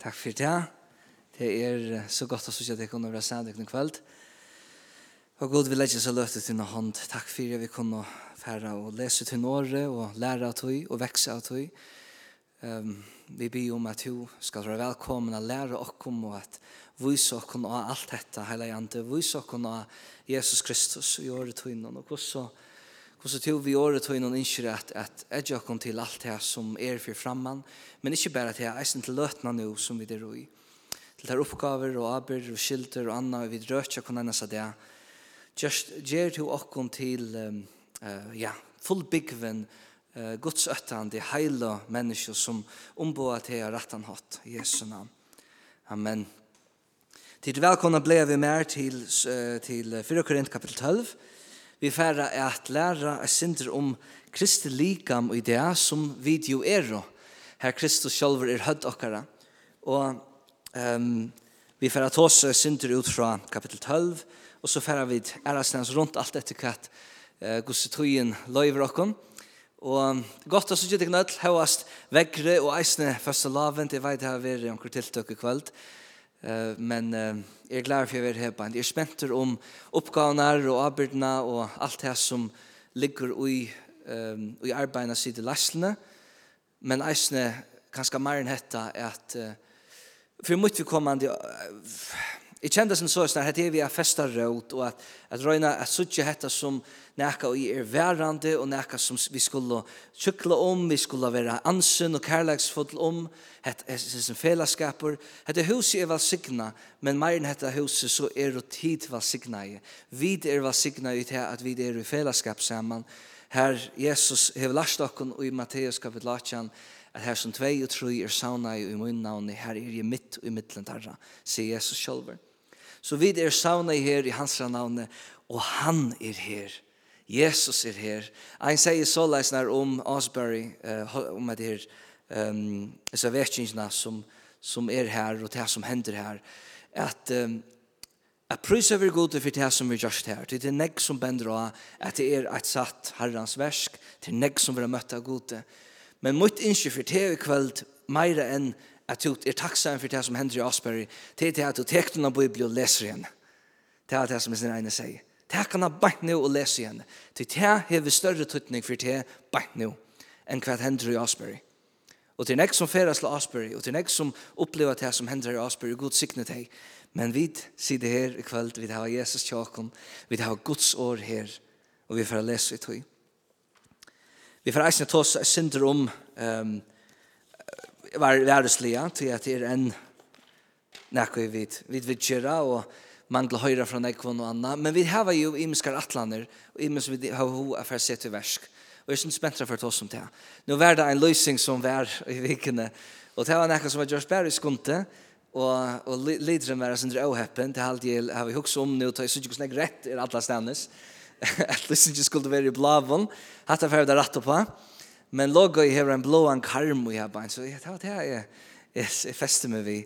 Takk for det. Det er så godt å synes at jeg kunne være sann i kveld. Og god, vi legger så løftet til noen hånd. Takk for at vi kunne fære og lese til Norge og lære av tog og vekse av tog. Um, vi ber om at du skal være velkommen og lære oss om og at vise oss om alt dette, hele jante, vise oss om Jesus Kristus og gjøre tog innan og hvordan hvordan så vi året tog noen innskjer at, at jeg kom til alt det som er for fremman, men ikke bare til eisen til løtene nå som vi der i. Til der oppgaver og arbeid og skilter og anna, vi røtja kunne ennå seg det. Just gjør to åkken til um, uh, ja, fullbyggven uh, Guds öttan, de heile mennesker som omboa til rattan hatt, Jesu namn. Amen. Til velkomna blev vi mer til, uh, til 4 Korint kapitel 12, vi færa at læra a synder om Kristi likam og idea som vi jo er og her Kristus sjálfur er hødd okkara. Og um, vi færa tås synder ut fra kapitel 12 og så færa vi ærastens rundt alt etter hva uh, gussetøyen løyver okkom og godt at så gitt ikke nødt høyast og eisne første laven til vei til å være omkring tiltøk i kveld Uh, men uh, jeg er glad for å være her på en. Jeg er spenter om oppgavene og arbeidene og alt det som ligger i, um, i arbeidene siden lastene. Men eisene, kanskje mer enn dette, er at uh, for mye vi kommer an til Jeg kjente som så snart, hette vi er festa råd, og at, at røyna at suttje hette som nekka og er værande, og nekka som vi skulle tjukla om, vi skulle være ansyn og kærleksfull om, hette er som fellesskaper. Hette huset er valsigna, men mer enn hette huset så er det tid valsigna i. Vi er valsigna i til at vi er i fellesskap sammen. Her Jesus hever lagt okken i Matteus kapitel 18, at her som tvei og tru er sauna i og her er jeg mitt og i mittlen tarra, sier Jesus sjolver. Så vi er savna her i hans navn, og han er her. Jesus er her. Han sier så leisner om Osbury, uh, om at her, um, så vekkingsna som, som er her, og det som hender her, at um, Jeg prysa vi gode for det som vi gjør her. Det er nek som bender av at det er et satt herrens versk, det er nek som vi har møtt av gode. Men mot innskje for det i kveld, mer enn at du er takksam for det som hender i Asperger, til det at du tek denne Bibelen og leser igjen. Det er det som sin ene sier. Tek henne bant nå og leser igjen. Til det har større tøtning for det bant nå enn hva hender i Asbury. Og til nek som feras til Asbury, og til nek som opplever det som hender i Asbury, god sikne deg. Men vi sier det her i kveld, vi har Jesus tjakken, vi har Guds år her, og vi får lese i tog. Vi får eisne tås synder om um, var væreslige til at det er en nekko vi vid vidkjera og mangla høyra fra nekvon og anna. Men vi hava jo imiskar atlaner og imisk vi hava ho affær sett til versk. Og jeg synes spentra for oss om det. Nå var det en løsning som var i vikene og det var nekko som var Josh Berry skunte og, og lidren var sindre åheppen til halvd jeg har vi hukks om nu og ikke hvordan jeg rett er atlas dennes at least skulle være i blavon hatt affær vi da rett på Men logo i hever en blåan karm og jeg bare, så jeg tar det jeg, jeg, jeg fester meg vi.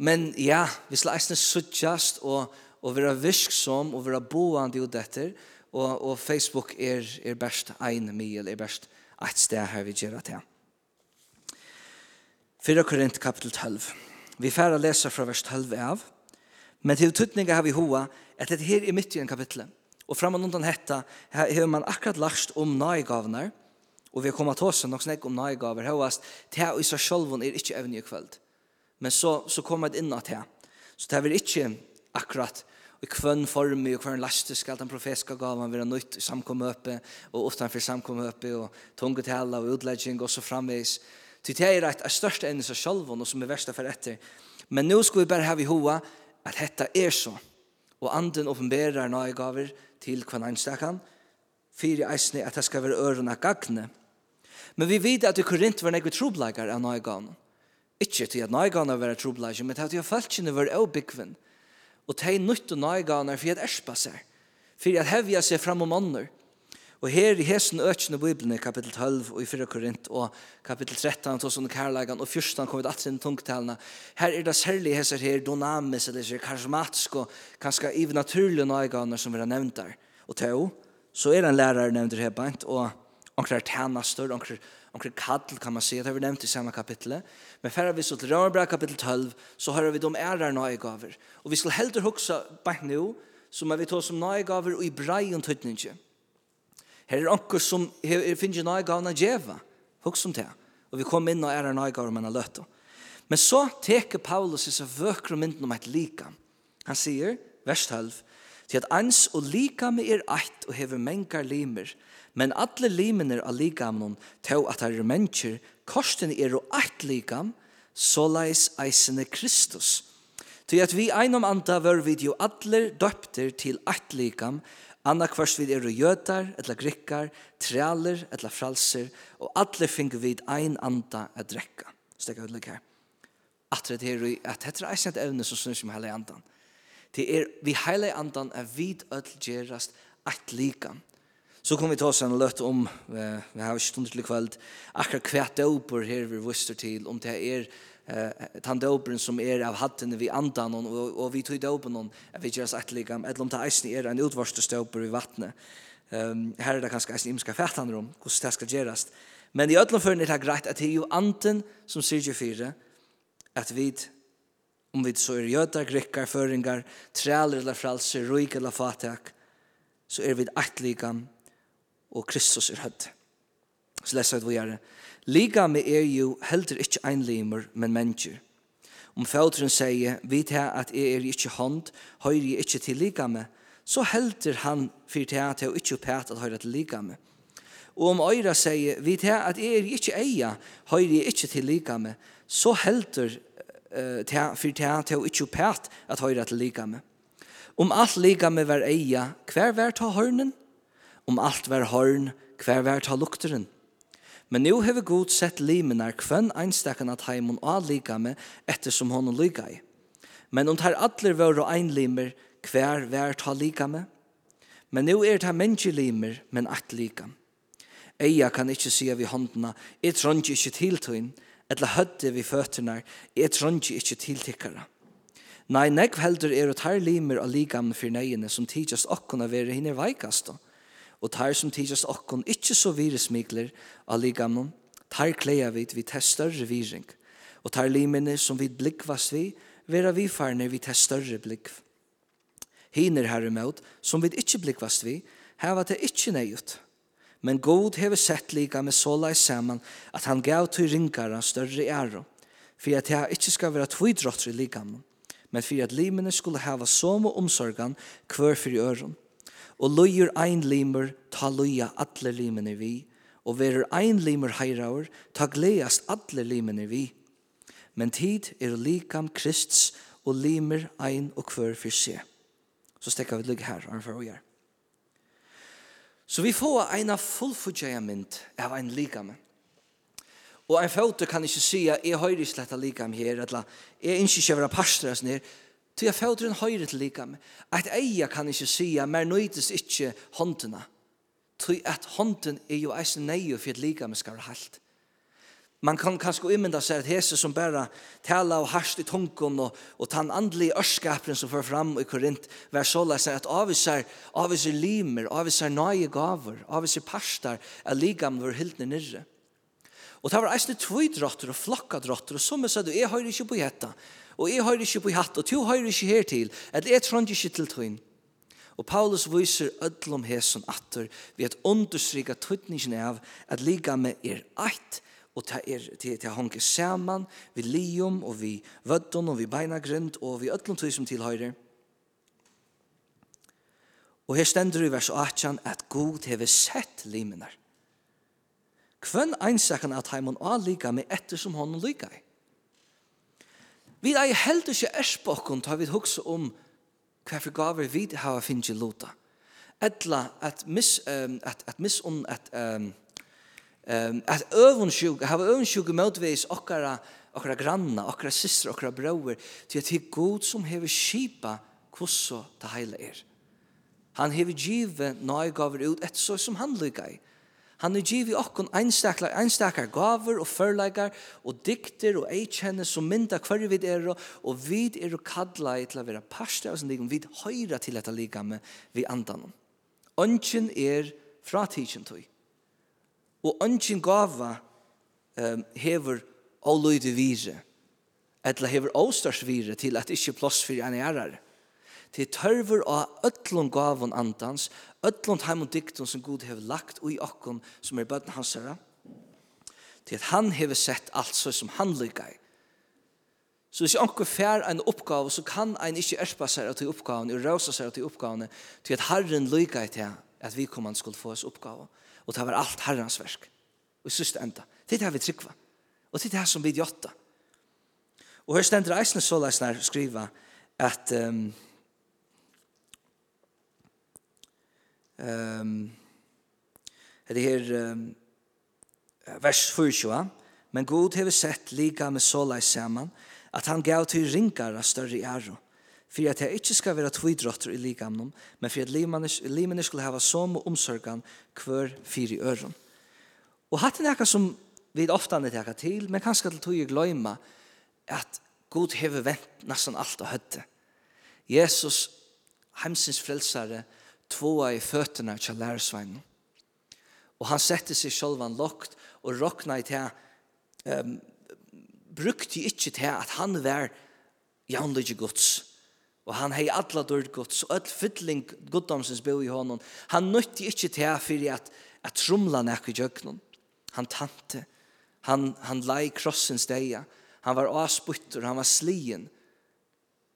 Men ja, vi skal eisne suttjast og, og være virksom og være boende og dette, og, og Facebook er, er best ein mil, er best et sted her vi gjør det. 4 Korint kapitel 12. Vi færre lesa fra vers 12 av, men til ututninga har vi hoa at dette her er midt i en kapitlet. Og framan undan hetta har man akkurat lagt om nøygavnar, Og vi kommer til oss nok snakk om nøygaver. Høyast, det er i seg selv er ikke evne i kveld. Men så, så kommer det inn til. Så det er ikke akkurat i kvønn form og kvønn laste skal den profetiske gaven være nytt i samkommøpe og utenfor samkommøpe og tungetale og utlegging og så framvis. Til det er et største enn i seg selv og som er verste for etter. Men nå skal vi bare ha i hoa at dette er så. Og anden åpenberer nøygaver til kvønn einstakan. Fyre eisne at det skal være ørene gagne. Men vi vet at i Korint var nekve trobleikar av nøygan. Ikke til at nøygan var trobleikar, men til at falskene var avbyggven. Og til nytt og nøygan er for at erspa seg, for at hevja seg fram om ånder. Og her i hesen økene Bibelen i kapittel 12 og i 4 Korint og kapittel 13 og sånne kærlegan og 14 kommer det sin tungtalene. Her er det særlig hesser her dynamis eller så karismatisk og kanskje i naturlige nøyganer som vi har nevnt der. Og til så er en lærer nevnt her bant og onkrar tænastor, onkrar, onkrar kall kan man se, det har vi nevnt i samme kapitlet. Men færre vi så til Rømmerbra kapitel 12, så har vi de ærer nøygaver. Og vi skal heldur huksa bare nu, som er vi tar som nøygaver og i brei og tøytninge. Her er onker som her finnes djeva, huksa om det. Og vi kom inn og ærer nøygaver man har løtt. Men så teker Paulus seg vøkru mynden om et lika. Han sier, vers 12, til at ans og lika med er eit og hever mengar limer, Men alle limene av ligamnon til at er mennesker, korsten er og eit ligam, så leis eisene Kristus. Til at vi einom anta var vi jo alle døpter til eit ligam, anna kvørst vi er og jøtar, etla grikkar, trealer, etla fralser, og alle finner vi ein anta at drekka. Stekka utlik her. At det her, at dette er et evne som synes som heilig andan. Det er vi heilig andan er vid öll gerast eit ligam. Så kommer vi ta oss en løtt om, eh, vi har ikke stund til kveld, akkurat kvært døper her vi vuster til, om det er eh, den døperen som er av hattene vi andan, og, og vi tog døpen om, vi gjør oss etterligga, eller om det eisen er en utvarstestøper i vattnet. Um, her er det kanskje eisen imska fættan om, hvordan det skal gjøres. Men i ødelen føren er det greit at det er jo anten som sier jo fire, at vi om vi så er jøtar, grikkar, føringar, træler eller fralser, ruik eller fatak, så er vi ett og Kristus er hødd. Så leser jeg vi gjør. Liga med er jo heldur ikke einlimer, men mennesker. Om fædren sier, vi til at jeg er ikke hånd, høyre jeg ikke til liga med, så heldur han for til at jeg ikke pæt at høyre til liga med. Og om øyra sier, vi til at jeg er ikke eia, høyre jeg ikke til liga med, så heldur uh, til, for til at jeg ikke pæt at høyre til liga med. Om alt liga med var eia, hver var ta hørnen? om alt var horn, hver var ta lukteren. Men nu hever god sett limenar kvön einstakken at heimon og lika med ettersom honom lika i. Men om tar atler var og ein limer, hver var ta lika med? Men nu er det menneske limer, men at lika. Eia kan ikkje sija vi håndna, jeg trongi ikkje tiltøyn, etla hødde vi føtterna, jeg trongi ikkje tiltikkara. Nei, nekv heldur er å tar limer og lika med fyrneiene som tidsast okkona vere hinner veikast og og tar som tidsast okkon ikkje så virusmikler av ligamnon, tar kleia vid vi til større viring, og tar limene som vid blikvas vi, vera vi farne vi til større blikv. Hiner herremåt, som vid ikkje blikvast vi, heva det ikkje neiut, men god hever sett lika med såla i saman at han gav til ringara større æro, for at jeg ikkje skal være tvidrottere i ligamon, men for at limene skulle heva som og omsorgan kvar for i og løyer ein limer, ta løya atle limene vi, og verur ein limer heiraur, ta gleast atle limene vi. Men tid er likam Krists, og limer ein og kvør for seg. Så stekka vi ligge her, armfor og gjør. Så vi får ein av fullfudgjeia mynd av ein likame. Og ein fauter kan ikkje si at jeg høyre av her, eller jeg ikke ikke være pastor her, Til jeg fædre en høyre til likame. Et eia kan ikke sija, mer nøydes ikke håndene. Til at hånden er jo eisen nøye for at likame skal være halt. Man kan kanskje umynda seg at hese som bare tala og harsht i tungen og, og tan andelig ørskapren som får fram i Korint vær såleis at avvisar, avvisar limer, avvisar nøye gaver, avvisar pastar er likam vår hildne nirre. Og det var eisne tvidrotter og flokkadrotter, og som jeg sa, jeg høyre ikke på hjetta, og jeg høyre ikke på hjetta, og du høyre ikke her til, at jeg trond ikke til tøyn. Og Paulus viser ødlom hesen atter, ved at understryka tøytningen av at liga med er eit, og ta er til ta honke saman við lium og við vøddon og við beinagrund og við öllum tøy sum til høyrir. Og her stendur í vers 18 at Gud hevur sett limenar Hvem einsakan at heimann avlika med etter som honom lika i? Vi er heldur ikke erspokken til vi hugsa om hva for gaver vi har finnst i lota. Etla at miss, um, at, at miss on, at, um, um, at øvunnsjuk, hava øvunnsjuk motveis okkara, okkara granna, okkara systra, okkara brøver, til at det god som hever kipa kvosso ta heila er. Han hever give nøy gaver ut et så som han lykka i. Han er givet okkon einstakar, einstakar gaver og førleikar og dikter og eikjenne som mynda hver vi er og vi er og kadla til å være parste av sin ligam, vid høyra til dette ligam vi andan. Ønsken er fra tidsen tog. Og ønsken gava um, hever og løyde vire, etla hever åstars vire til at ikkje plass for en ærare. Er til tørver av øtlån gavun andans, øtlån heim og diktum som Gud hever lagt ui okkon som er bøtten hans herra, til at han hever sett alt så som han lykka i. Så hvis onkur fær en oppgave, så kan ein ikkje erpa seg av til oppgaven, og rausa seg av til oppgaven, til at Herren lykka i til at vi kommand skulle få oss oppgave. Og det var alt Herrens verk. Og i siste enda. Det er det vi tryggva. Og det er det som vi gjotta. Og her stender eisne så leisner skriva at um, Ehm det her vers 4, men god hever sett lika med sola i saman, at han gav til rinkar av større æro, for at jeg ikke skal være tvidrotter i likamnen, men for at limene skulle hava som og omsorgan hver fire øron. Og hatt er nekka som vi ofta er teka til, men kanskje til tog jeg gløyma at god hever vent nesten alt og høtte. Jesus, heimsins frelsare, tvåa i fötterna til lærersveinen. Og han sette seg själv lokt og och i til um, brukte ikke til at han var jaunlige gods. Og han hei alla dård gods, og all fytling goddomsens bo i honom. Han nøtti ikke til for at, at trumla nek i jøgnen. Han tante, han, han lei krossens deia, han var avsputter, han var slien,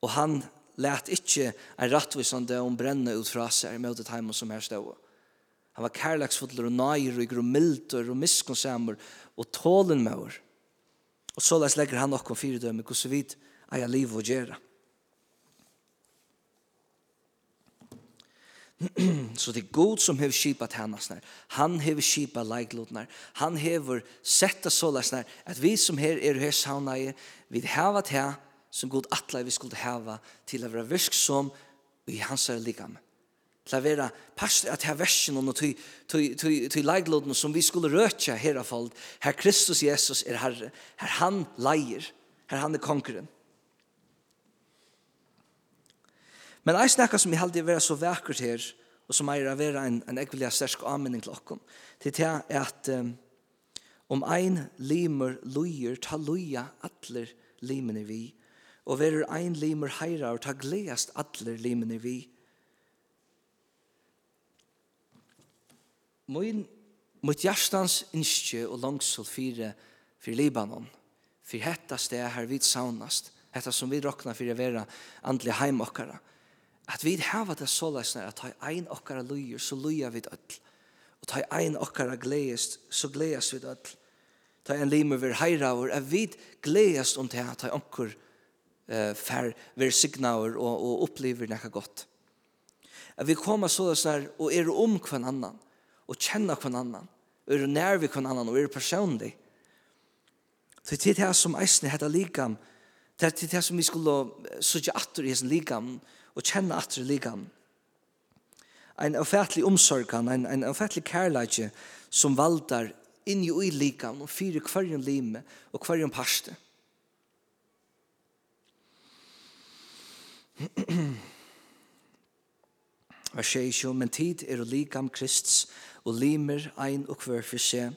og han lät inte en rättvisande om bränna ut fra seg mot ett hem som här stod. Han var kärleksfull och nöjer och gromilt och miskonsammer och tålen med oss. Och så läs lägger han också fyra dömer hur så vidt är jag liv och gärna. så det är god som har kipat hennes när. Han har kipat läglot. Han har sett det så läs när. Att vi som här är här sauna vi har här som god atla vi skulle hava til å være virksom i hans likam. Til å være pastor at her versen og til leigloden som vi skulle røtja her av folk. Her Kristus Jesus er herre. Her han leier. Her han er konkurren. Men ei snakka som vi heldig vera så vekkert her, og som eier av være en, en ekvelig stersk anmenning til okkom, til det er at um, om ein limer luier, ta luia atler limene vi, og verur ein limer heira og ta gleast atler limene vi. Moin, mot hjertans innskje og langsol fire for Libanon, for hetta sted her vid saunast, hetta som vi råkna for å være andelig heimokkara, at vi hava det så leisner at ta ein okkara lujer, så luja vi öll, og ta ein okkara gleist, så gleist vi öll, ta ein limer heira vår, at vi gleist om det, ta onkur gleist, eh fær ver signaur og og uppliver nakka gott. At vi koma så der og er om kvann annan og kjenna kvann annan. Er nær vi kvann annan og er personlig. Så det er det som eisne heter likam. Det er det som vi skulle søkja atter i hessen likam og kjenne atter i likam. En ofattlig omsorgan, en, en ofattlig kærleidje som valdar inni i likam og fyrir hverjum lime og hverjum parste. Vers 6, men tid er og likam Krists, og limer ein og hver for seg.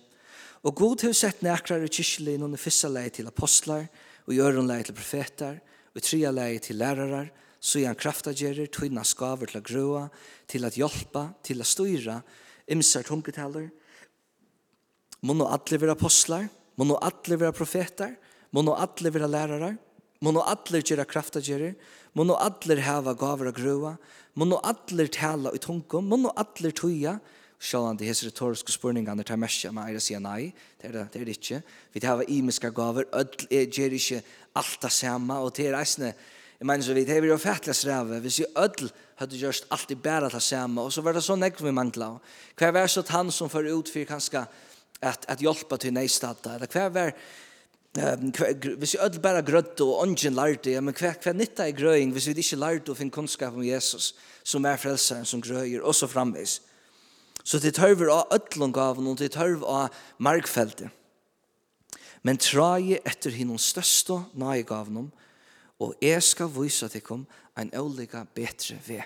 Og god har sett nekrar i kyrkjelin og fyrsta leie til apostlar, og i øron leie til profetar, og tria leie til lærarar, så er han kraftagjerer, tøyna skaver til å grøa, til at hjelpa, til å styra, imser tungetaler. Må nå alle være apostlar, må nå alle være profetar, må nå alle være lærarar, Månå atler gjøre kraftagerer, må nå atler hava gaver og grua, månå atler tala i tunken. Må nå atler tuja, Sjålan, det hese retoriske spurningene tar mest av meg eier sier nei, det er det, det er det ikke. Vi tar imiska gaver, ødel er, gjør ikke alt det samme, og det er eisne, jeg mener så vidt, det er jo fettelig streve, hvis jeg ødel hadde gjørst alltid bæra det samme, og så var det så nekv vi mangla. Hva var så han som fyrir ut for kanskje at, at hjelpe til neistadda, eller hva var Um, hvis vi ødel bare grøtt og ånden lærte, ja, men hva, hva nytta er grøying hvis vi ikke lærte å finne kunnskap om Jesus som er frelseren som grøyer, og så framveis. Så det tørver av ødelgaven og det tørver av markfeltet. Men traje etter hinnom største om og jeg skal vise til kom en øyeliga bedre ved.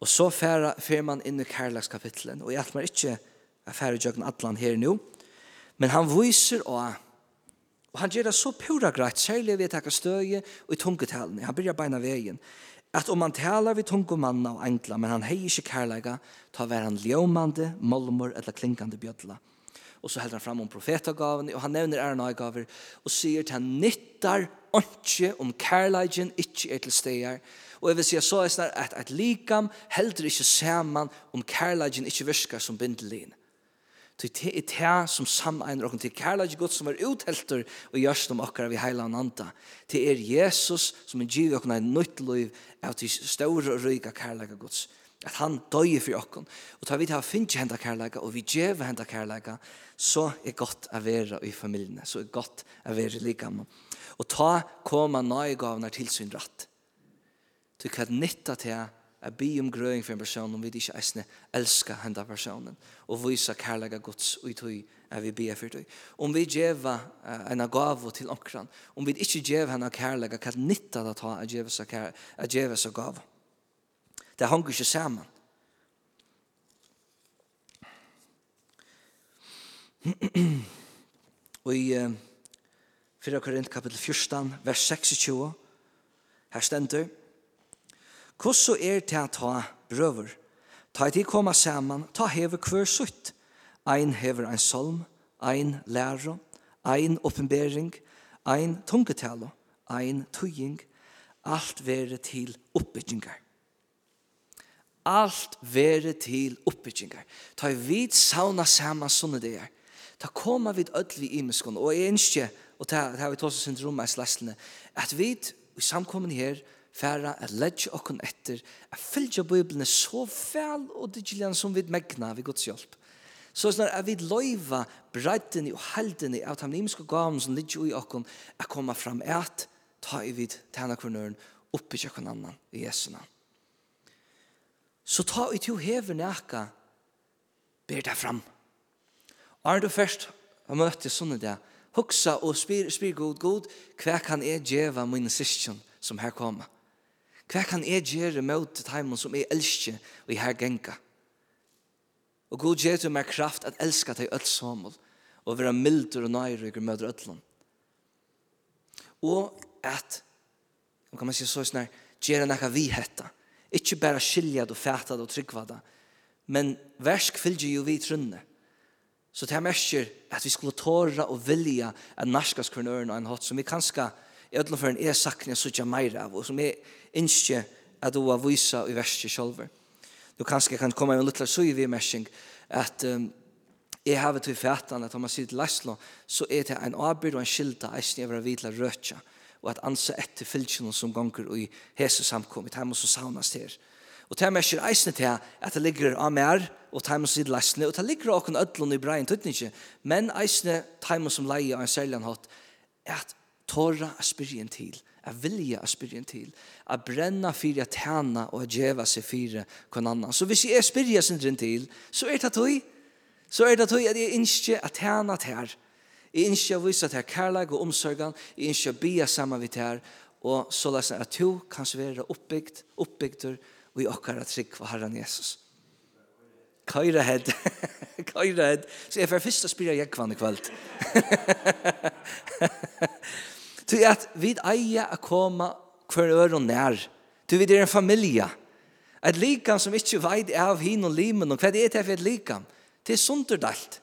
Og så fer man inn i kærlagskapitlen, og jeg hjelper ikke å fære jøkken atlan her nå, men han viser også Og han gjør det så pura greit, særlig ved takka støye og i tungetalene. Han byrjar beina veien. At om han taler vi tunge manna og engla, men han hei ikke kærlega, ta vær han ljåmande, molmor eller klinkande bjødla. Og så heldur han fram om profetagaven, og han nevner ærenagaver, og sier til han nyttar åndsje om kærleigen ikkje er til stegar. Og jeg vil si så er det at et likam heldur ikke saman om kærleigen ikke virskar som bindelin. Til det er det som samegner okken til kærlighet Gud som er uthelter og gjørs dem akkurat vi heila nanta. Det er Jesus som er givet okken en nytt liv av til store og ryga kærlighet Guds. At han døyer for okken. Og tar vi til å finne henda kærlighet og vi gjør henda kærlighet så er godt å være i familiene. Så er godt å være i likam. Og ta koma nøygavene til sin rett. Du kan nytta til Jeg be om grøying for en person om vi ikke eisne elska henda personen og vise kærlega gods og i tog er vi be for tog. Om vi djeva en gavo til okran, om vi ikke djeva henne kærlega, hva nytta det ta a djeva seg kærlega, gavo. Det hangur ikke saman. og i 4 Korint kapitel 14, vers 26, her stender, Hvordan er det å ta brøver. Ta i koma saman, ta hever hver sutt. Ein hever ein solm, ein lærer, ein oppenbering, ein tungetale, ein tøying. Alt vere til oppbyggingar. Alt vere til oppbyggingar. Ta vid sauna saman sånne det er. Ta koma vid ødli imeskon, og jeg ønsker, og ta, ta vi tås oss syndrom at vid, i samkommen her, færa at ledge okkun etter at fylgja Bibelne så vel og digilian som vi megna vi Guds hjelp. Så snar at vi loiva breiten og helden av de himmelske gaven som ligger i okkun at koma fram et ta i vid tæna kvarnøren oppi okkun annan i Jesu navn. Så ta i to hever nekka ber deg fram. Arne du først har møtt i sånne der hoksa og spyr, spyr god god hva kan jeg djeva mine syskjen som her kommer. Hva kan jeg gjøre mot heimen som jeg elsker og jeg har genka? Og god gjør til meg kraft at elska deg øl samål og være milder og nøyrygger møter ødlån. Og at, kan man si så snar gjør gjøre noe vi hetta. Ikke bare skilja det og fæta det og tryggva det, men versk fylgjer jo vi trunne. Så det er mersker at vi skulle tåra og vilja at narskast kvarnøren og en hatt som vi kanskje i ødlån en er sakne og meira av, og som er innskje at du har vise i verste selv. Du kanskje kan komme med en liten søy vi mersing at um, jeg har til fætan at om man sier til Laslo så er det en avbyrd og en skilta eisen jeg vil ha vidla røtja og at ansa etter fylkjene som gonger i hese samkommet her må så saunas her. Og det merker eisene til at det ligger av mer, og timen sier lesene, og det ligger av åkken ødlån i breien, tøtten men eisene timen som leie av en særlig hatt, er at tåra aspirien til, at vilja å spyrja til, at brenna fyrir at tjena og at djeva seg fyrir kon annan. Så hvis jeg spyrja sindrin til, så er det tøy, så er det tøy at jeg innskje at tjena tær, jeg innskje å vise tær kærleik og omsorgan, jeg innskje å bia saman vi tær, og så lesa at to kan være oppbygd, oppbygdur, og i okkar at trygg for Herren Jesus. Køyre head. Køyre head. Så jeg får først å spyrja jeg kvann i kveld. Til at vi eier å komme hver øre og nær. Til vi er en familie. Et likam som ikke veit av hin og limen, og hva det er til for et likam? Det er sunderdalt.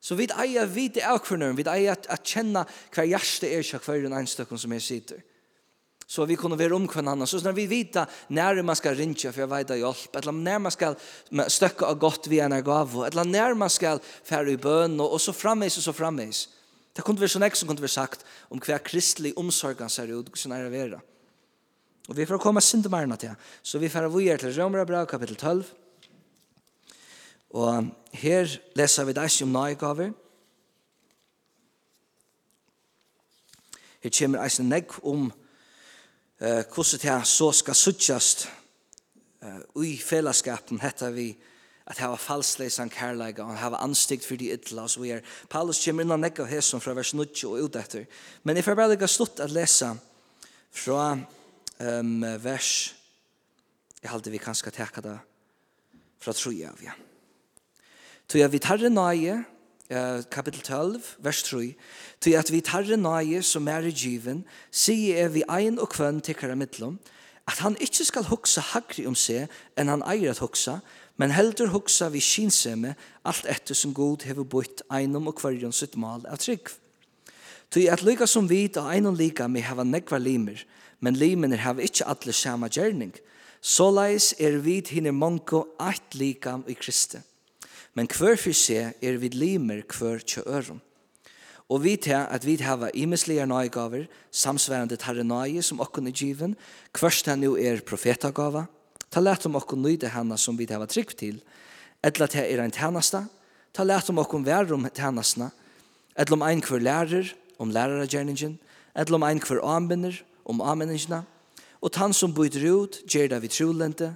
Så vi eier å vite av hver øre, vi eier å kjenne hver hjerte er ikke hver en enstøkken som jeg sitter. Så vi kunne være om hver annen. Så når vi vet når man skal rinja for å veide hjelp, eller når man skal støkke av godt vi en gav, eller når man skal fære i bøn, og så frammeis og så frammeis. Så Det kunne være sånn ek som kunne være sagt om hva kristelig omsorgen ser ut, hvordan er det vera. Og vi får komme syndemærene til, så vi får vire til Romera brev, kapittel 12. Og her leser vi deg om nøygaver. Her kommer eisen negg om eh, hvordan det så skal suttjast eh, i fellesskapen, heter vi at hava falsleisan kærleika og hava anstikt fyrir de ytla og så er Paulus kommer innan nekka hesson fra vers 90 og ut etter men jeg får bare lika slutt at lesa fra um, vers jeg halde vi kanskje teka det fra troja av ja. Tog jeg vi tarre nøye, Uh, kapitel 12, vers 3, til at vi tarre nøye som er i given, sier er vi ein og kvønn til karamidlom, at han ikkje skal hoksa hagri om seg enn han eier at hoksa, men heldur hugsa vi kinsemme alt etter som god hever bort einom og kvarjon sitt mal av trygg. Tui at lika som vit og einom lika me hava negva limer, men limener hava ikkje alle sama gjerning. Såleis er vit hinner monko eit likam i Kristi. Men hver for seg er vit limer hver tjø øron. Og vi til at vi hava imeslige nøygaver, samsværende tarrenøye som okken er given, hverst han jo er profetagava, Ta lät om okkur nøyde henne som vi hava trygg til, etla til er ein tænasta, ta lät om okkur vær om tænastna, etla om ein hver lærer, om læreragjerningen, etla om ein hver anbinder, om anbindingina, og tann som byter ut, gjer det vi trolente,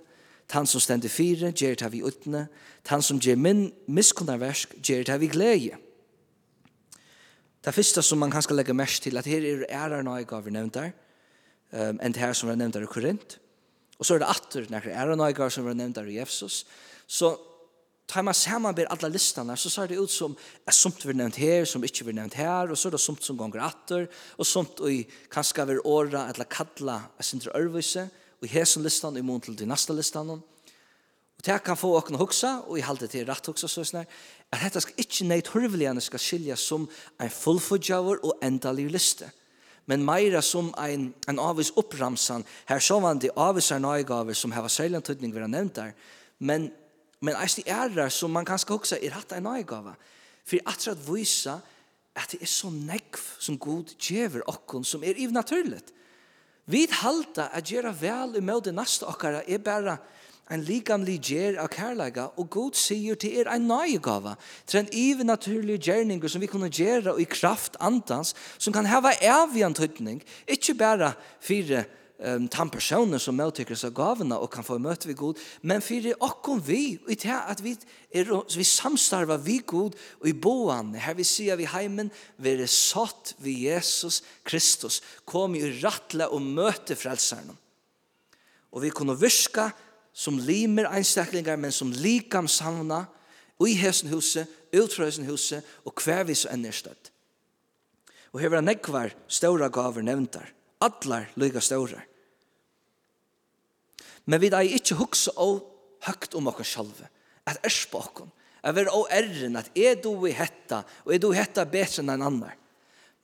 tann som stender fire, gjer det vi utne, tann som gjer min miskunnarversk, gjer det vi glede. Det første som man kan skal legge mest til, at her er ærar og gav vi nevnt der, um, enn det her som vi nevnt der i Korint, Og så er det atter nærkere ærenøygar som var nevnt i Jesus. Så tar man samanber alla listene, så ser det ut som er somt vi nevnt her, som ikke vi nevnt her, og så er det somt som ganger atter, og somt i kanskje vi åra eller kalla er sindre ørvise, og i hesen listene i mån til de neste listene. Og det kan få åkne hoksa, og i halte til rett hoksa, så er at dette skal ikke nøyt hurveligene skal skilja som en fullfudgjavur og endalig liste. liste men meira som ein, en avis oppramsan, her så var det avvisar nøygaver som hava særlig antydning vi har nevnt der, men, men eist i ærar som man kanskje hoksa er hatt ein nøygava, for atra at vise at det er så nekv som god djever okkon som er ivnaturligt. Vi halta at gjera vel i møte nasta okkara er bare, en likamlig gjer av kærlega, og god sier til er en nøyegava, til en even naturlig gjerninger som vi kunne gjere i kraft andans, som kan heva evig antydning, ikkje bare fire um, tan personer som møttykker seg gavene og kan få møte vi god, men fire okkom vi, og i det at vi, er, vi samstarver vi god og i boan, her vi sier vi heimen, vi er satt vi Jesus Kristus, kom i rattle og møte frelserne. Og vi kunne virka som limer einstaklingar, men som likam samna i hesen huset, utfra hesen huset, og hver vi så enn er støtt. Og her var nekvar ståra gaver nevntar. Allar lyga ståra. Men vi er ikkje hukse og høgt om okkar sjalve, at erspa okkar, at vi er og erren, at er du i hetta, og er du i hetta betre enn en annar.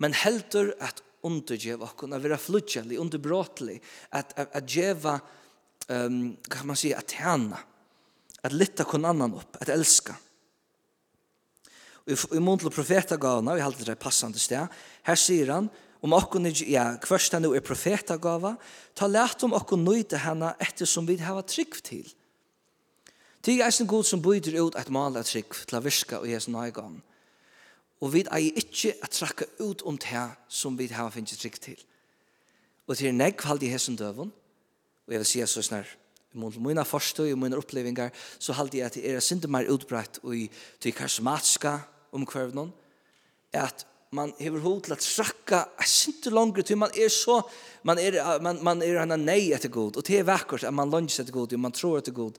Men heldur at undergjev okkar, at vi er fludgjelig, underbråtelig, at, at, at djeva um, kan man säga, att tjäna. Att lytta kon annan upp, att älska. Och i mån till profetagavna, vi halter det passande sted, här säger han, om okkon er, ja, kvörsta nu er profetagava, ta lært om okkon nøyde henne ettersom vi hava trygg til. Det er en god som byter ut et mal av trygg til å virka og jesu nøygang. Og vi er ikke at trakka ut om det som vi hava finnes trygg til. Og til negv halde i hesen døvun, Og jeg vil si så snar, mot mine forstøy og mine opplevingar, så halte jeg at det er sinde mer utbrett og i til karismatiska omkvarvnån, at man hever hod til at strakka sinde langere til man er så man er man man er hana nei etter god. Og det er vekkert at man lunges etter god og man tror etter god.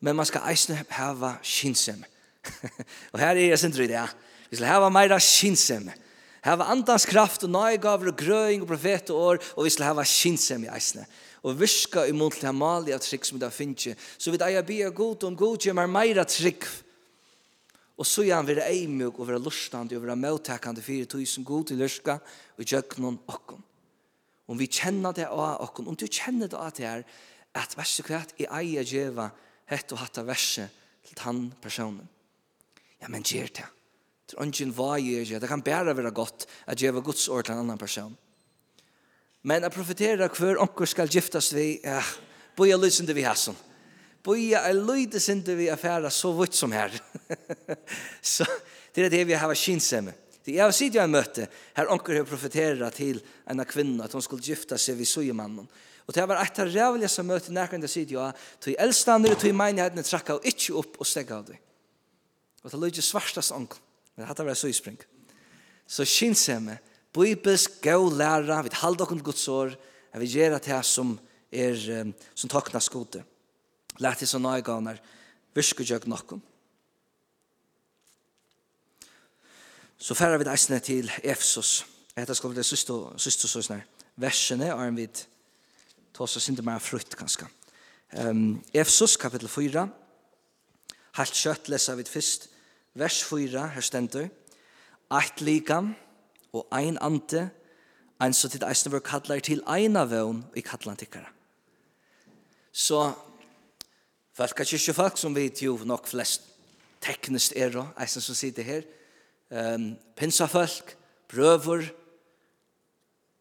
Men man skal eisne hava kinsem. og her er jeg sindri det vi skal hava meira skinsem hava andans kraft og nøygaver og grøying og profet og år, og vi skal hava kinsem i eisne. Og viska i mot til amali av trygg som det finnes. Så vi eier bia god om god gjemmer meira trygg. Og så gjerne være eimug og være lustande og være møttakande fyrir tog god til lyrska og gjøknon okkom. Om vi kjenner det av okkom, om du kjenner det av det her, at verset kvart i eier djeva hett og hatta verset til tann personen. Ja, men gjer det. Det er ingen vei i det. kan bare være godt at jeg var Guds ord til en annan person. Men jeg profiterer hver onker skal giftas vi, ja, boja lysende vi hæsson. Boja er lysende vi affæra så vitt som her. så det er det vi har kinsemme. Det jeg har sitt jeg møte her onker har profiterer til en av kvinna at hun skulle gifta seg vi sujemannen. Og det var et av rævligaste møte nærkende sitt jeg, til eldstandere, til menighetene trakka og ikke opp og stegga av det. Og det lyder svartast onkel. Men hatta var så spring. Så kinsemme, bibelsk gå læra, vi halda okkur Guds år, at vi gera tær sum som er som takna skode. Lært til sånne ganar, virke jøg nokkum. Så færa vi eisne til Efsos. Etter skal vi det siste søsne versene, og vi tar oss ikke mer frutt, kanskje. Um, Efsos, kapittel 4. Halt kjøtt leser vi først vers 4, her stendur, Eit likam og ein ante, ein så tid eisne vår kallar til eina vøvn i kallan tikkara. Så, folk er kyrkje folk som vet jo nok flest teknisk er og eisne som sitter her, um, pinsafolk, brøver,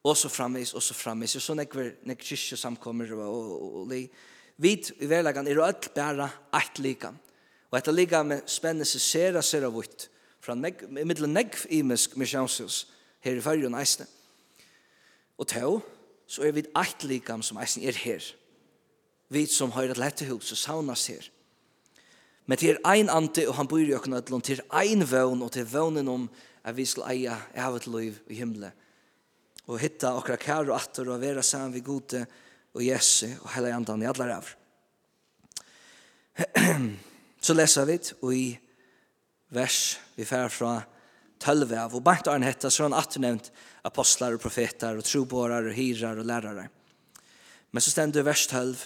og så framvis, og så framvis, og så nekver, nekver kyrkje samkommer og, og, og, og, Vit i verlegan, er alt bæra eit likam. Og etter ligga med spennende seg sera, sera vitt, fra neg, middel negv imisk misjonshus, her i fyrrjon eisne. Og tå, så er vi eit likam som eisne er her. Vi som har et lettehus, så saunas her. Men til ein ante, og han bor i økken ødlån, til ein vøvn, og til vøvnen om at vi skal eia evet liv i himmelen. Og hitta okra kær og atter, og vera saman vi gode, og Jesu, og heila andan i allar av. Så leser vi og i vers vi fer fra 12 av, og bant han hetta, så han atternevnt apostlar og profetar og troborar og hirar og lærare. Men så stendur vers 12,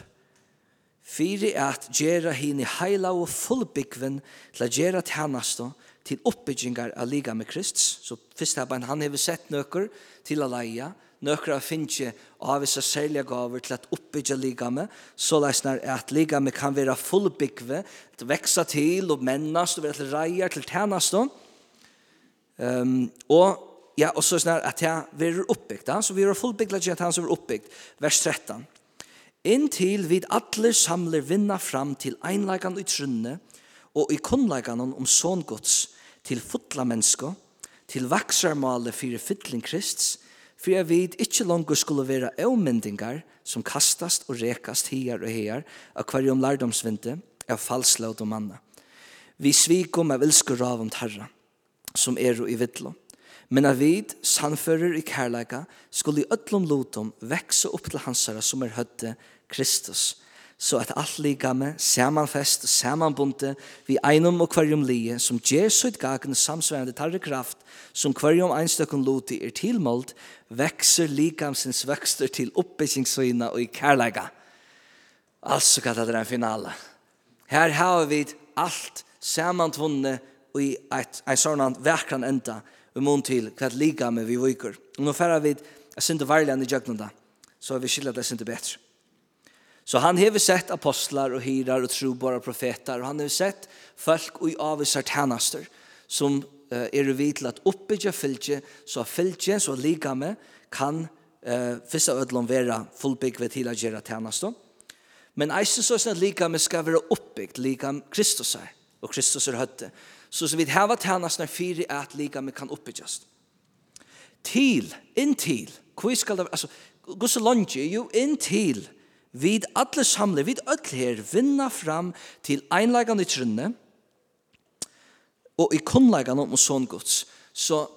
Fyri at gjerra hini heila og fullbyggven til at gjerra tjernasta til oppbyggingar av liga med Krist. Så fyrst her, han hever sett nøkker til a leia, nøkra finnje av vissa særlige gaver til at oppbyggja ligame, så leisnar at ligame kan vera fullbyggve, til veksa til og mennast og vera til reier til tænast um, og ja, og så snar at jeg vera oppbyggt, så vi er fullbyggla til at han som vera oppbyggt, vers 13. Inntil vid atler samler vinna fram til einleikan i trunne og i kunnleikanon om sångods til fotla mennesko, til vaksarmale fyrir fytling krists, for jeg vet ikke langt skulle være avmyndingar som kastast og rekast hier og her av hverjum lærdomsvinte av falslåd og manna. Vi svikom av ilskur av om tarra, som er i vittlo. Men av vid, sannfører i kærleika, skulle i öllum lotom vekse opp til hansara som er høtte Kristus, så at alt likame samanfest og samanbunte vi einum og kvarjum lije som Jesu et gagne samsværende tarre kraft som kvarjum einstøkken loti er tilmålt vekser likamsins vekster til oppbyggingsøyna og i kærlega. Altså kan det er en finale. Her har vi alt samantvunne og i et, en sånn verkran enda vi mån til hva likame vi viker. Og nå færre vi jeg synes det varlig enn i jøgnunda så har vi skillet det synes det bedre. Så han har sett apostlar och hirar och trobara profeter och han har sett folk og avvisar tjänster som eh, är vid till att uppbygga fylke så fylgje, så ligame, kan uh, fyrsta ödlom vera fullbyggve til att göra tjänster. Men eisen så snart at ligame skal vara oppbyggt, lika Kristus är och Kristus är hötte. Så så vid här var fyri fyra att lika kan oppbyggjast. Till, inntil, hvor skal det, alltså, gå så langt, ju, inntil, vid alle samle, vid öll her, vinna fram til einlegan i trunne, og i kunnlegan om sån gods. Så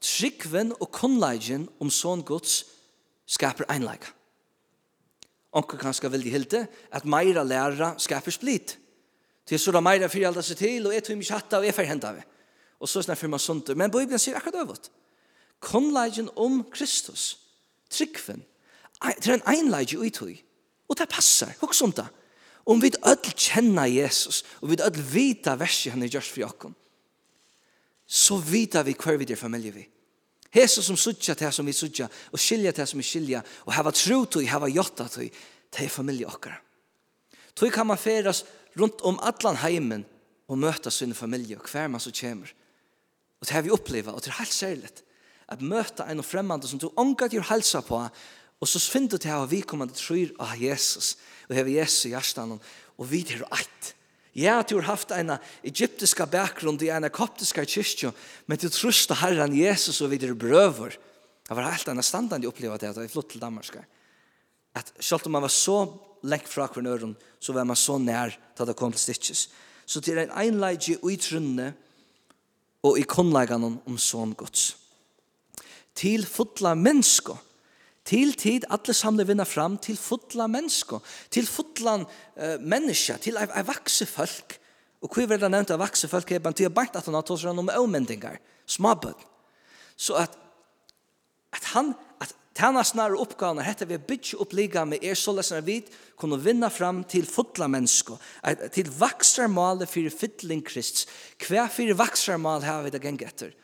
tryggven og kunnlegan om sån gods skaper einlegan. Onkur kanska veldig hilde at meira læra skaper split. Til så da meira fyrir alda seg til, og jeg tog mig hatta, og jeg fyrir henda vi. Og så snar fyrir man sundur. Men Bibelen sier akkurat öfut. Kunnlegan om Kristus, tryggven, Det er en einleidje uttøy. Og det passar, hva som det. Om vi ødel kjenner Jesus, og vi ødel vita verset han er gjørst for jokken, så vita vi hver vi der familie vi. Jesus som sutja til som vi sutja, og skilja til som vi skilja, og hava tro til, hava jotta til, til familie okkar. Tog kan man feras rundt om allan heimen og møta sin familie, og hver man så kommer. Og det har vi oppleva, og det er helt særligt, at møta en fremmande som du omgat gjør halsa på, Og så finner du til at vi kommer til tryr av Jesus, og hever Jesus i hjertan, og vi er eit. Ja, du har haft en egyptiska bakgrunn i en koptiska kyrkja, men du trusta Herren Jesus og vi er brøver. Det var helt annet standande opplevde det, at jeg flott til Danmark. At selv om man var så lengt fra kvarnøren, så var man så nær til det kom til stitches. Så til en einleidje i trunne og i kunnleggene om sånn gods. Til fotla mennesker, til tid alle samle vinna fram til fotla mennesko, til fullan uh, menneska, til ei, ei vakse folk. Og hvor verða det nevnt ei vakse folk er bantia bant at han har tås om avmendingar, smabbød. Så at, at han, at tjena snarere oppgavene hette vi bytje opp liga med er så leser vi kunne vinna fram til fotla mennesko, til vaksarmale fyrir fytling krist. Hva fyrir vaksarmal har vi det geng etter?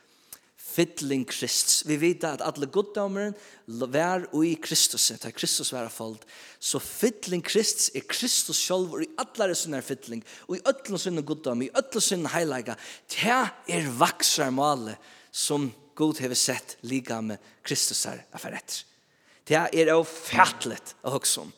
fylling Krist. Vi vet at alle goddommeren vær og i Kristus, ta Kristus være fold. Så fylling Krist er Kristus selv og i alle sinne fylling, og i alle sinne goddom, i alle sinne heilaga. Ta er vaksar male som god hever sett liga med Kristus her affær etter. Det er jo fætlet å hugsa om.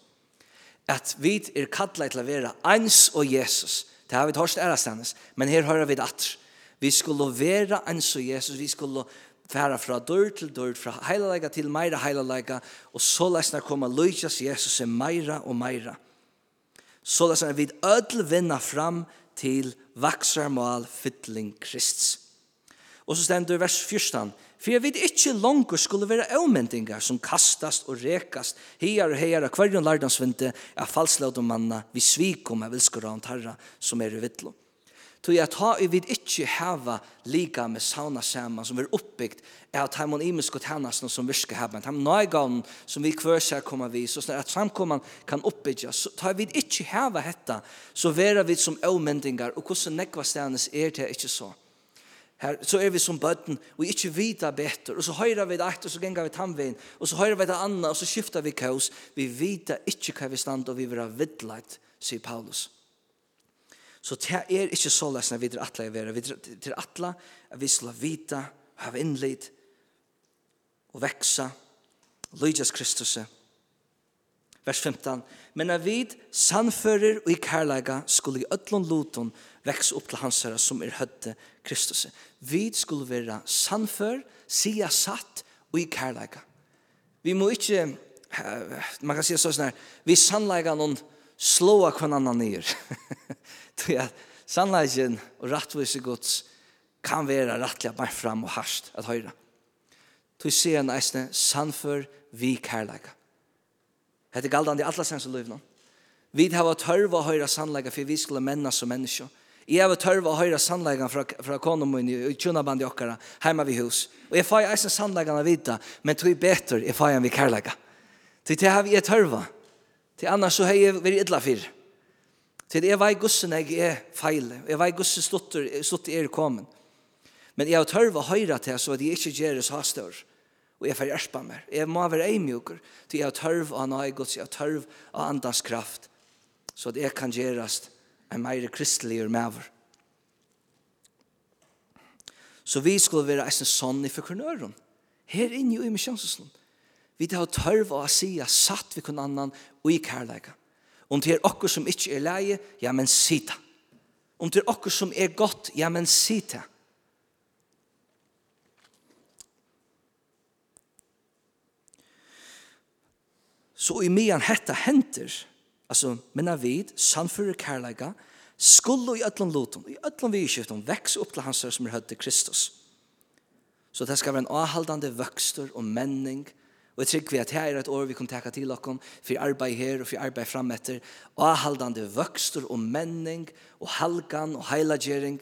At vi er kallet til å være eins og Jesus. Det har vi tørst ærestandes, men her hører vi det atter. Vi skulle være en så Jesus, vi skulle færa fra dør til dør, fra heilalega til meira heilalega, og så lesnar koma løyjas Jesus er meira og meira. Så lesnar vi ødel vinna fram til vaksarmal fytling Krists. Og så stendur vers 14, for jeg vet ikke langt skulle være avmendingar som kastast og rekast, heier og heier av hverjon lardansvinte, av falslautum manna, vi svikum av vilskur av tarra, som er i vittlom. Tog jeg ta i vid ikkje heva lika med sauna saman som er oppbyggt er at heimon imisk og tennasna som virke heva. Heimon nøygavn som vi kvørser koma vi, så snar at samkomman kan oppbyggja. Så ta vid ikkje heva hetta, så vera vi som avmendingar og hvordan nekva stedanes er det ikkje så. Her, så er vi som bøtten, og ikke vita better, og så høyrer vi det eit, og så gengar vi tannvein, og så høyrer vi det anna, og så skiftar vi kaos. Vi vita ikke hva vi stand, og vi vera vidleit, sier Paulus. Så det er ikke så løsene vi til atle i vera. Vi er atle at vi skal vita, ha innlid, og veksa, Lydias Kristus. Vers 15. Men at vi sannfører og i kærlega skulle i ødlån loton vekse opp til hans herre som er høtte Kristus. Vi skulle være sannfør, sia satt og i kærleika. Vi må ikke, man kan si sånn her, vi sannleika noen slåa kvann annan nyer. til at sannleggen og rattvise gods kan være rettelig bare fram og harst at høyre. Du se en eisne sannfør vi kærleika. Hette galdande i alla sens og løyvna. Vi har tørva å høyre sannleika for vi skulle menna som mennesker. Jeg har tørva å høyre sannleggen fra, fra konomun i tjunaband i okkara, heima ved hus. Og jeg får eisne sannleggen av vita, men tog betur jeg får en vi kærleika. Til det har vi tørva. Til annars så har jeg vært idla fyrir. Til jeg vei gussen jeg er feile. Jeg vei gussen stutter, stutter er kommet. Men jeg har tørv å høre til så at jeg ikke gjør det så større. Og jeg får hjelpe meg. Jeg må være eimjuker. Til jeg har tørv å nøye gods. Jeg har tørv å andas kraft. Så at jeg kan gjøres en mer kristelig maver. Så vi skulle være en sånn i forkurnøren. Her inne i misjonseslen. Vi har tørv å si satt vi kun annan og i kærleika. Om det er okkur som ikke er leie, ja, men sita. Om det er okkur som er godt, ja, men sita. Så i mian hetta henter, altså, minna vid, sannfyrir kærleika, skulle i öllum lutum, i öllum vidskiftum, veks upp til hans som er høyde Kristus. Så det skal være en avhaldande vøkstur og menning, og Og jeg trykker vi at her er et år vi kan teka til dere for arbeid her og for arbeid fram etter. Og avhaldende vøkster og menning og halgan og heilagjering.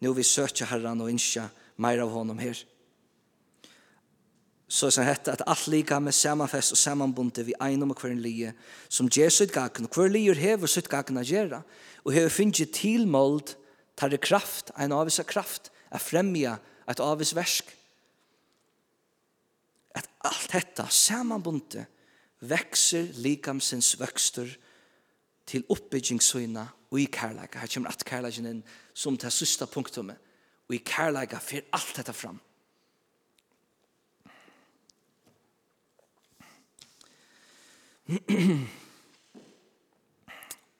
Nå vi søker herran og innskja meir av honom her. Så er det hette at alt lika med samanfest og samanbundet vi einum og hver lije som gjer sitt gagen. Hver lijer hever sitt gagen a gjerra og hever finnje tilmåld tar det kraft, en avvisa kraft, a fremja et avvis versk at alt detta samanbundet vekser likamsins vøkster til oppbyggingssøyna og i kærleika. Her kommer at kærleiken inn som det sista punktummet. Og i kærleika fyr alt detta fram.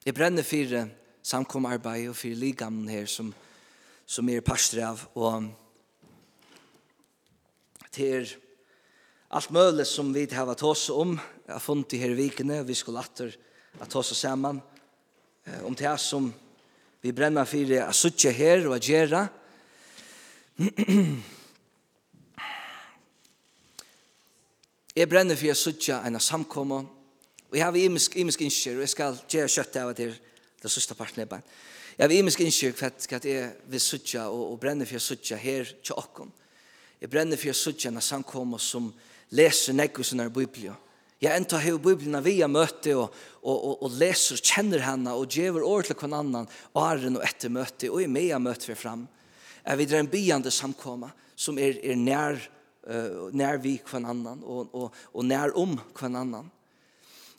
Jeg brenner for samkomarbeid og for ligamnen her som, som er pastor av. Og til allt möjligt som vi har varit oss om har funnit här i vikene. Vi skulle åter att oss samman om det som vi brenner för att sitta här och att göra. Jeg brenner for jeg suttja en samkomma, og jeg har imisk, imisk innskjer, og jeg skal gjøre kjøttet av det det sista parten er bare. Jeg har imisk innskjer for at jeg vil suttja og, og brenner for jeg suttja her til åkken. Jeg brenner for jeg suttja enn samkomma som, som leser nekko sånne biblia. Jeg enda hever biblina via møte og, og, og, og leser, kjenner henne og gjør år til hver annan åren og etter møte og i mea møte vi fram. Jeg videre en byande samkomma som er, er nær, uh, nær vi hver annan og, og, og nær om hver annan.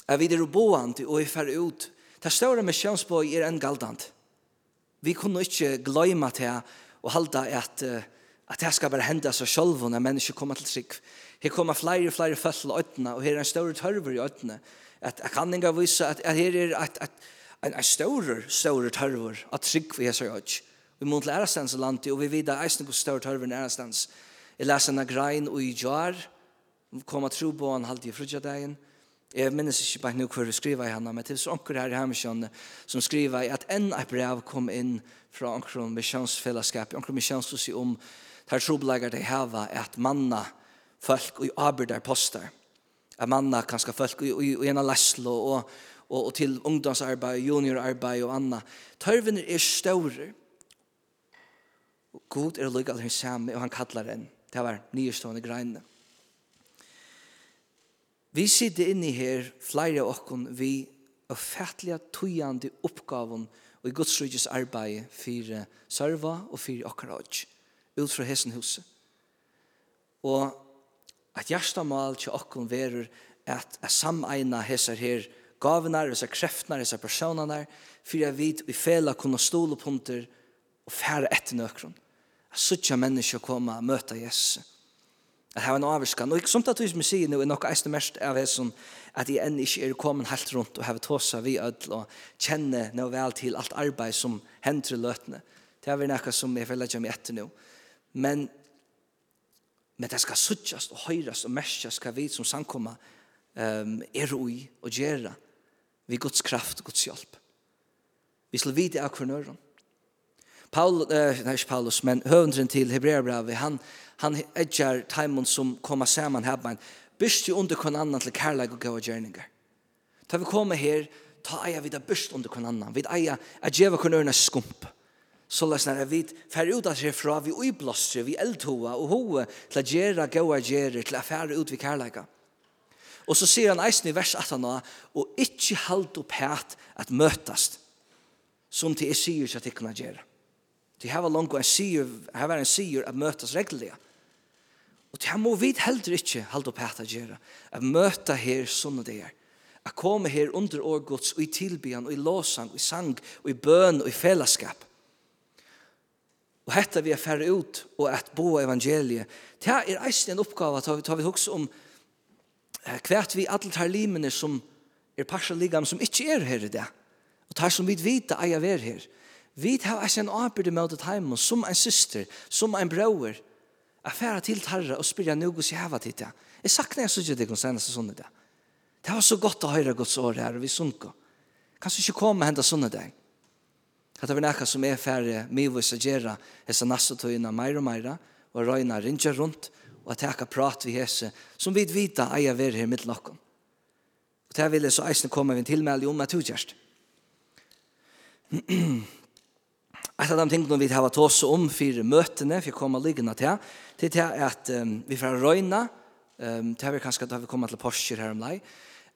Jeg vil dra boende og jeg fer ut. Det større med kjønnsbøy er en galdant. Vi kunne ikke gløyma til å halda at, at det skal bare hende seg selv når mennesker kommer til trygg. Her kommer flere og flere fødsel i øynene, og her er en større tørver i øynene. At jeg kan ikke vise at, at her er at, at, en, en større, større tørver av trygg vi heser øyne. Vi må til ærestens landet, og vi vet at eisen går større tørver enn ærestens. Jeg leser en grein og i jar, kommer tro på han halvt i frutjadeien, Jeg minnes ikke bare nå hvor jeg skriver i henne, men til så anker her i Hammersjøen som skriver at en et brev kom inn fra anker om misjonsfellesskap, anker misjonshus i om, der trobelager de heva at manna, folk og arbeidar poster. Er manna kanskje folk og i, i ena leslo og, og, og til ungdomsarbeid, juniorarbeid og anna. Tørvene er større. God er lykke aller samme, og han kallar en. Det var nyestående greine. Vi sitter inne her, flere av oss, vi er fætliga tøyande oppgaven og i Guds rydges arbeid for serva og for okker ut fra hessen huset. Og at hjertemål til okkon verur at jeg sameina hesar her gavene, hesser kreftene, hesser personene, personanar, jeg vet vi fela kunna stole punter og færa etter nøkron. At suttja mennesker koma og møta Jesus. At hava en avvarskan. Og som tatt vi sier nå er nok eist mest av hesson at jeg enn ikke er komin helt rundt og hava tåsa vi ødel og kjenne noe vel til alt arbeid som hendri løtene. Det er vi nekka som jeg føler ikke meg etter nå. Men Men det skal suttjast og høyrast og merskjast hva vi som samkomma um, er ui og gjerra vi Guds kraft og Guds hjelp. Vi skal vite av hver nøyron. Paul, eh, nei, ikke Paulus, men høvendren til Hebreabrevet, han, han edger taimon som kommer saman her, men byrst jo under kon annan til kærleik og gav gjerninger. Da vi kommer her, ta eia vi da byrst under kon annan. Vi eia at djeva kon ørna skump så løsner jeg vidt, fer ut av seg fra vi uiblåstre, vi eldhoa og hoa, til å gjøre gode gjerder, til å fære ut vi kærleika. Og så sier han eisen i vers 18, og ikkje halt opp hæt at møtast, som til jeg sier ikke at jeg kunne gjøre. Til her var langt og en sier, her var en sier at møtast regelig. Og til her må vi heller ikkje halt opp hæt at gjøre, at møta her sånne det er. At komme her under årgods, og i tilbyan, og i låsang, og i sang, og i bøn, og i fellesskap. Og hetta vi er færre ut og at bo evangeliet. Det er eisen en oppgave at vi, vi hos om hvert vi alle tar limene som er parsaligam som ikke er her i det. Og tar som vi vita eier ver her. Vi tar eisen en arbeid med det heim som en syster, som en bror. Jeg færre til tarra og spyrja noe som jeg har vært hit. Jeg sakner jeg så ikke det kan seneste sånn i det. Det var så godt å høre Guds år her og vi sunker. Kanskje ikke komme og hente sånne deg at det er nekka som er færre mivus a gjerra hessa nassutøyina meira og meira og røyna rinja rundt og at teka prat vi hese som vi vita eia ver her mitt nokkom. Og det vil jeg så eisne komme vi en tilmelde om at du gjerst. Et av de tingene vi har tås om fire møtene, for jeg kommer liggende til, til det er at um, vi får røyna, um, det er vi kanskje da vi kommer til Porsche her om lei,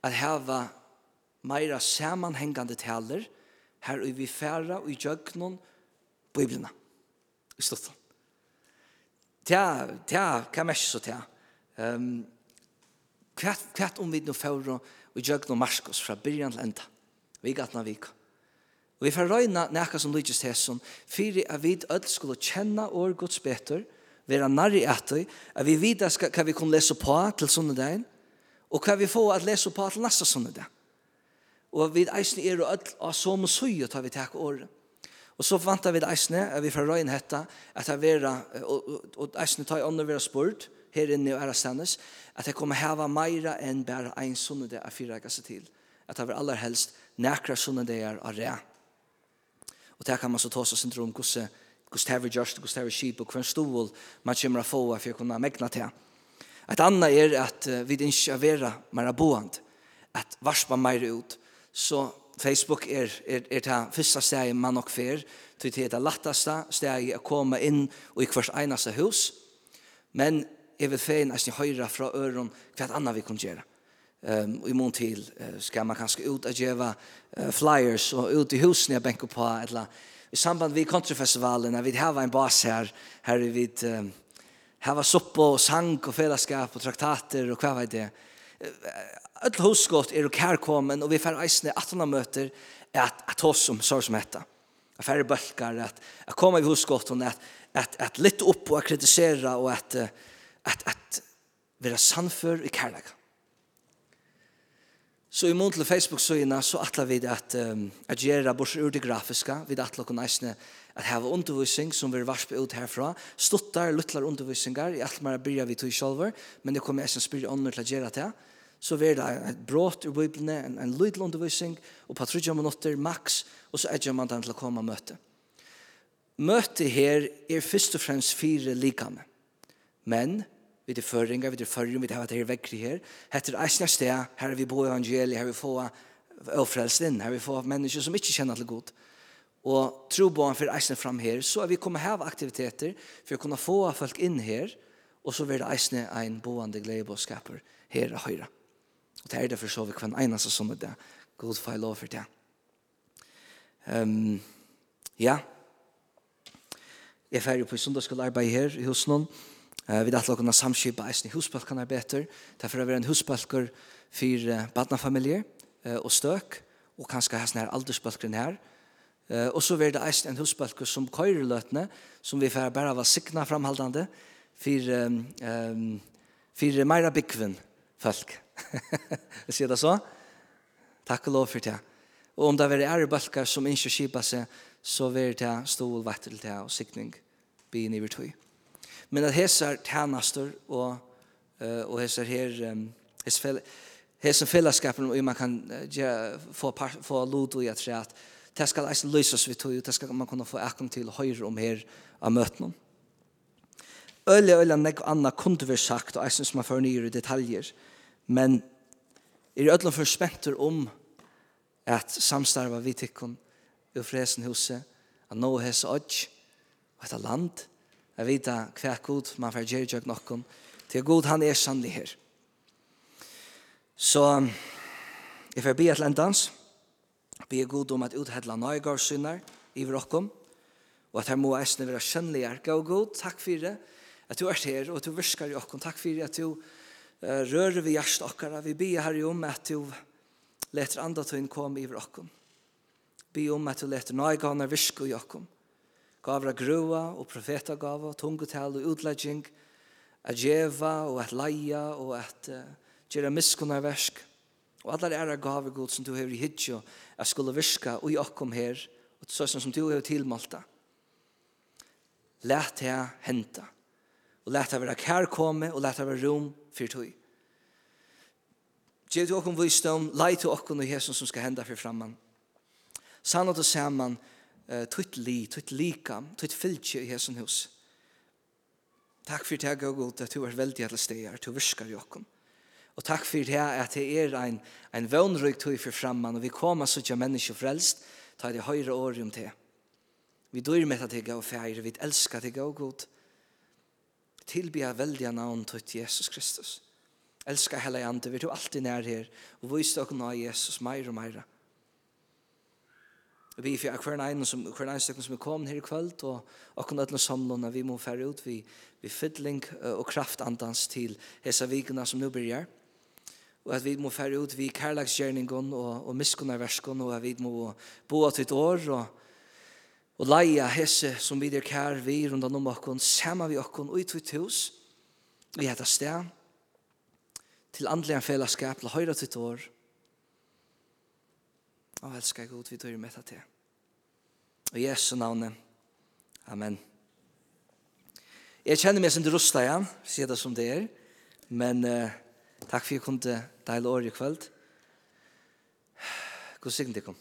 at heva meira samanhengande taler, her og vi færa og i djøgnon biblina. I stått. Tja, tja, hva mest så tja? Um, hva om vi nå færa og i djøgnon Marskos fra byrjan til enda? Vi gatna vika. Og vi får røyna nekka som lydjes hesson, fyrir at vi öll skulle kjenna år gods betur, vera narri etter, at vi vita hva vi kunne lese på til sunnedein, og hva vi får at lese på til neste sunnedein og vi eisne er og av som og suje tar vi takk året. Og så vantar vi eisne, at vi fra røyen hetta, at jeg vera, og, og og eisne tar ånden vera spurt, her inne og ærastandes, at jeg kommer heva meira enn bare ein sunne det er fyra seg til. At jeg vil aller helst nekra sunne det er av rea. Og det kan man så ta seg sin rom, hvordan gosse, gosse hever gjørst, hvordan gosse hever kjip, og hvem stovol man kommer få for å kunne megna til. Et annet er at vi ikke er vera mer boand, at varspa meira ut, så Facebook er, er, er det første stedet man nok fer, til det er det letteste stedet å komme inn og i hvert eneste hus. Men jeg vil fein at jeg høyre fra øren hva annet vi kan gjøre. Um, og i mån til uh, skal man kanskje ut og gjøre uh, flyers og ut i husene jeg benker på, eller i samband med kontrafestivalen, vi har en bas her, her er vi um, hava var sopp og sang og fellesskap og traktater og hva var det öll hosgott er og kærkommen, og vi får eisne atana møter at, at oss som sår som hetta. At færre bølgar, at, at koma i hosgott, at, at, at litt opp og och kritisera, og at, at, at vera sannfør i kærlega. Så i mån til Facebook-søgina så attlar vi at, um, at gjera bors ur det grafiska, vi att kun eisne at hava undervisning som vi varspe ut herfra, stuttar, luttlar undervisningar, i alt mer byrja vi tog sjolver, men det kommer eisne spyrir ånder til å gjera det, så var det et brått ur Bibelen, en, en lydel undervisning, og på 30 minutter maks, og så er man den til å komme og møte. Møte her er først og fremst fire likame. Men, vi er føringer, vi er føringer, vi har det her vekkri her. Hette er eisne sted, her er vi bo evangeliet, her er vi få avfrelsen, her er vi få mennesker som ikke kjenner til god. Og tro på han for eisne fram her, så er vi kommer her aktiviteter, for å kunne få folk inn her, og så vil det eisne en boende glede skaper her og høyre. Og det er derfor så vi kvann eneste som det. God for lov for det. Um, ja. Jeg færger på sundagsskolearbeid her i hos noen. Uh, vi dattler kunne samskipa eisen i husbalkene bedre. Derfor er vi en husbalker for uh, badnafamilier uh, og støk. Og kanskje hesten her aldersbalkeren her. Uh, og så er det eisen en husbalker som køyre løtene, som vi færger bare av å sikne framhaldande for, um, um, for meira byggvinn folk. Jeg sier det så. Takk og lov for det. Og om det er ære bølger som ikke kjipa seg, så vil det stål vett til det og sikning byen i tøy. Men at hese er tjenester og, uh, og hese er her, hese fell, hese fellesskapen og man kan ja, få, få lod og jeg tror at det skal eisen løses vi tog, det skal man kunne få akkom til høyre om her av møtene. Øyla, øyla, nek og anna kunne vi sagt, og eisen som er får nye detaljer, Men er ødlom for spenter om at samstarva vi tikkun i fresen huset, at nå hese odj, og et land, at vita hva god man fer gjergjøk nokkon, til god han er sannlig her. Så jeg fer bi et lendans, bi god om at uthedla nøygarsynner i vrokkom, og at her må eisne være kjenneligere. Gå god, takk for det, at du er her, og at du virskar i okkom takk for at du er rører vi hjärst okkara. Vi ber herre om at du leter andra tøyn kom i vrokkom. Be om at du leter nøyganer virsko i okkom. Gavra grua og profetagava, tungutal og utlegging, at djeva og at leia og at uh, gjøre miskunnarversk. Og alle æra gaver god som du har i hitjo at skulle viska och i okkom her, og så som du har tilmalta. Læt det henta og leta vera kærkomme og leta være rom for tog. Gjev du okkum visdom, leit til okkum og Jesus som skal henda fyrir framman. og til saman uh, tutt li, tutt lika, tutt fylgje i Jesus hus. Takk for det, og god at du er veldig alle stegar, du virkar i okkum. Og takk for det at det er ein, ein vønrygg tøy for framman og vi koma til menneske frelst, ta det høyre året om det. Vi dør med at det går og feir, vi elskar det gav god tilbya veldiga navn til Jesus Kristus. Elska hela ande, vi du alltid nær her, og vis dere nå Jesus meir og meira. Og vi fyrir hver en som, hver en stykken som er kommet her i kvöld, og akkur nødlen samlåna, vi må fære ut, vi, vi fyddling og kraftandans til hesa vikuna som nu byrjar og at vi må fære ut vi kærlagsgjerningen og, og miskunnerverskene, og at vi må bo at vi år, og og leia hesse som vi der kær vi rundt om okkon, sama vi okkon ut i hus, vi heta sted, til andliga fellesskap, til høyra til tår, og elskar god vi tør med til. Og Jesu navne, Amen. Jeg kjenner meg som det rusta, ja, sier det som det er, men uh, takk for at jeg kunne deile året i kveld. God sikkert kom.